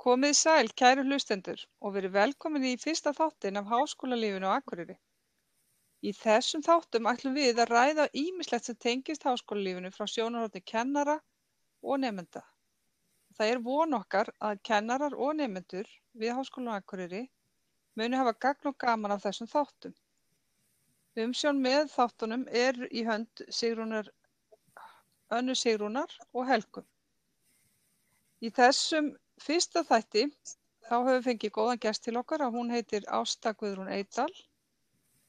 Komið sæl, kæru hlustendur, og verið velkomin í fyrsta þáttinn af Háskólalífinu á Akureyri. Í þessum þáttum ætlum við að ræða ýmislegt sem tengist háskólalífinu frá sjónarhóttni kennara og nefnda. Það er von okkar að kennarar og nefnendur við Háskólan á Akureyri muni hafa gagn og gaman af þessum þáttum. Umsjón með þáttunum er í hönd Sigrúnar, önnu Sigrúnar og Helgum. Í þessum fyrsta þætti þá höfum við fengið góðan gest til okkar og hún heitir Ásta Guðrún Eidal.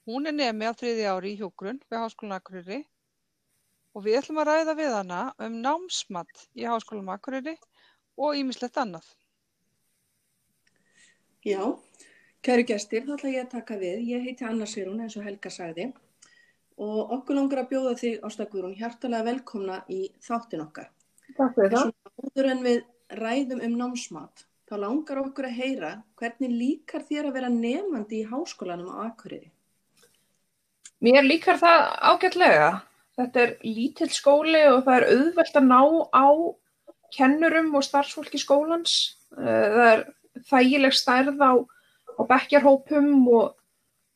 Hún er nemi á þriði ári í hjúgrun við Háskólan Akureyri og við ætlum að ræða við hana um námsmatt í Háskólan Akureyri og ýmislegt annað. Já, kæru gestir, þá ætla ég að taka við. Ég heiti Anna Sirún eins og Helga sagði og okkur langar að bjóða þig Ásta Guðrún hjartalega velkomna í þáttin okkar. Takk fyrir það. Svona áður en við ræðum um námsmat, þá langar okkur að heyra hvernig líkar þér að vera nefandi í háskólanum á Akureyri? Mér líkar það ágætlega. Þetta er lítill skóli og það er auðvelt að ná á kennurum og starfsfólki skólans. Eh, Það er þægileg stærð á, á bekkjarhópum og,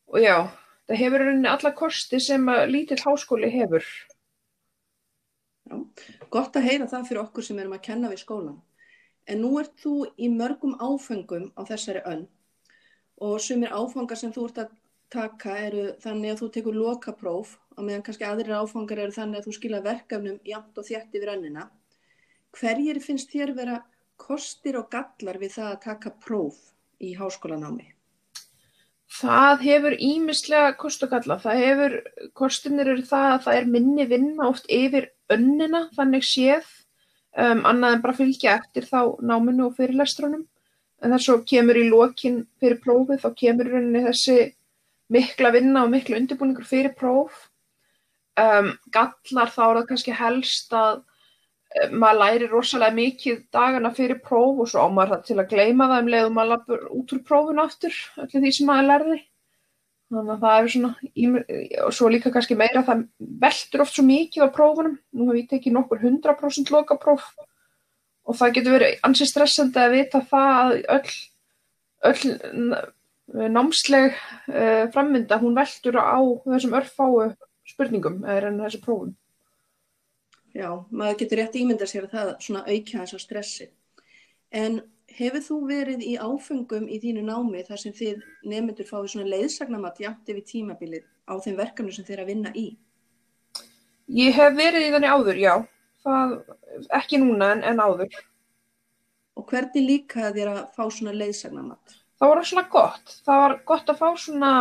og já, það hefur rauninni alla kosti sem lítill háskóli hefur. Já, gott að heyra það fyrir okkur sem erum að kenna við skólan. En nú ert þú í mörgum áfengum á þessari önn og sumir áfangar sem þú ert að taka eru þannig að þú tekur lokapróf og meðan kannski aðrir áfangar eru þannig að þú skila verkefnum jafnt og þjætt yfir önnina. Hverjir finnst þér vera kostir og gallar við það að taka próf í háskólanámi? Það hefur ímislega kost og galla. Það hefur, kostinir eru það að það er minni vinna oft yfir önnina, þannig séð, um, annað en bara fylgja eftir þá náminu og fyrirlestrunum. En þess að kemur í lokin fyrir prófið, þá kemur rauninni þessi mikla vinna og mikla undirbúningur fyrir próf. Um, gallar þá er það kannski helst að um, maður læri rosalega mikið dagana fyrir próf og svo á maður það til að gleyma það um leiðum maður lappur út úr prófun aftur, öllu því sem maður lærði. Þannig að það er svona, og svo líka kannski meira það veldur oft svo mikið á prófunum. Nú hef ég tekið nokkur 100% lokapróf og það getur verið ansi stressandi að vita það að öll, öll námsleg uh, frammynda, hún veldur á þessum örfáu spurningum eða en þessu prófum. Já, maður getur rétt ímyndað sér að það svona aukja þess að stressi. En hefur þú verið í áfengum í þínu námi þar sem þið nefnendur fáið svona leiðsagnamatt jafnt yfir tímabilið á þeim verkefnum sem þið er að vinna í? Ég hef verið í þannig áður, já. Það, ekki núna en, en áður. Og hvernig líka þér að fá svona leiðsagnamatt? Það var svona gott. Það var gott að fá svona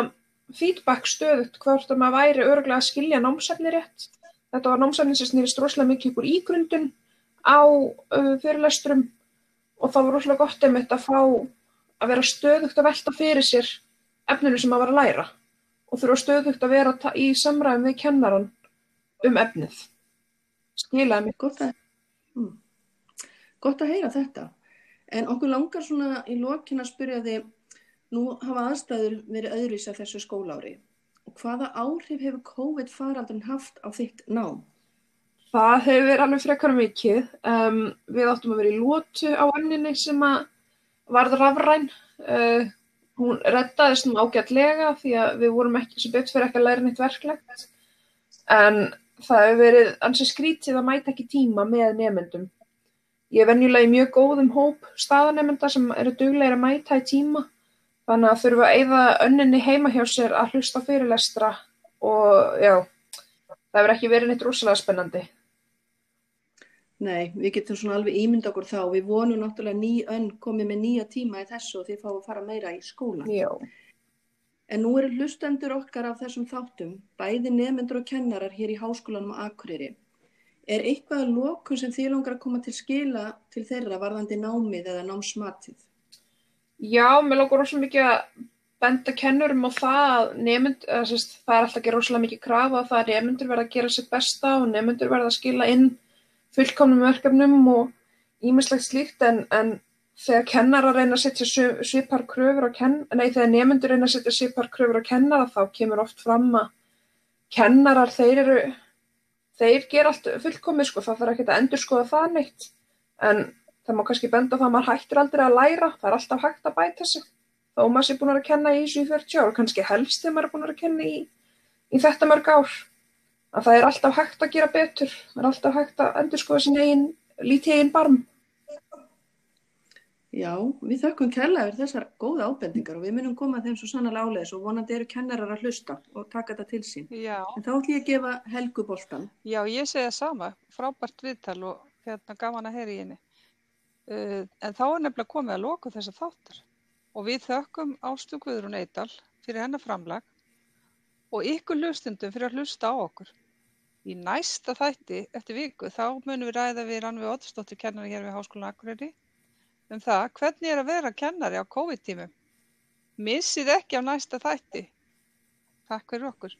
feedback stöðut hvort að maður væri örgulega að skilja námsefni rétt. Þetta var námsefni sem snýrist rosalega mikið úr ígrundun á uh, fyrirlesturum og það var rosalega gott einmitt að fá að vera stöðugt að velta fyrir sér efninu sem maður var að læra og þurfa stöðugt að vera í samræðum við kennaran um efnið. Skilaði mig. Gott að, mm, gott að heyra þetta. En okkur langar svona í lokin að spyrja þig, nú hafa aðstæður verið öðruvísi af þessu skólári. Og hvaða áhrif hefur COVID faraldurinn haft á þitt nám? Það hefur verið alveg frekar mikið. Um, við áttum að vera í lótu á anninni sem varð rafræn. Uh, hún reddaðist nú ágætlega því að við vorum ekki sem betur fyrir ekki að læra neitt verklegt. En það hefur verið ansi skrítið að mæta ekki tíma með nefendum. Ég er venjulega í mjög góðum hóp staðanemenda sem eru duglegir að mæta í tíma. Þannig að þurfa að eyða önninni heima hjá sér að hlusta fyrirlestra og já, það hefur ekki verið neitt rosalega spennandi. Nei, við getum svona alveg ímynda okkur þá. Við vonum náttúrulega ný önn komið með nýja tíma í þessu og þið fáum að fara meira í skóla. Já. En nú eru hlustendur okkar af þessum þáttum, bæði nefnendur og kennarar hér í háskólanum á Akureyri. Er eitthvað að lokun sem þið langar að koma til skila til þeirra varðandi námið eða námsmatið? Já, mér langar rosalega mikið að benda kennurum á það að nefnd, það er alltaf að gera rosalega mikið krafa á það að nefndur verða að gera sitt besta og nefndur verða að skila inn fullkomnum verkefnum og ímislegt slíkt en, en þegar kennarar reyna að setja svi- svipar kröfur á kenn, nei þegar nefndur reyna að setja svipar kröfur á kennara þá kemur oft fram að kennarar þeir eru, þeir gera allt fullkomið sko, það þarf ekki að endur skoða það neitt en það má kannski benda það að maður hættir aldrei að læra, það er alltaf hægt að bæta sig. Þó maður sé búin að kenna í þessu í 40 ár, kannski helst þegar maður er búin að kenna í, í þetta mörg ár. Að það er alltaf hægt að gera betur, það er alltaf hægt að endur skoða sín eigin, lítið eigin barm. Já, við þökkum kærlega fyrir þessar góða ábendingar og við munum koma þeim svo sannlega áleiðis og vonandi eru kennarar að hlusta og taka þetta til sín. Já, En þá ætlum ég að gefa Helgu boltan. já, ég segi það sama, frábært viðtal og hérna gaman að heyra í henni. Uh, en þá er nefnilega komið að loka þessa þáttar og við þökkum Ástu Guðrún Eidal fyrir hennar framlag og ykkur hlustundum fyrir að hlusta á okkur. Í næsta þætti eftir viku þá munum við ræða við Rannvi Óttisdóttir kennari hér við Háskólan Akureyri um það hvernig er að vera kennari á COVID-tímum. Missið ekki á næsta þætti. Takk fyrir okkur.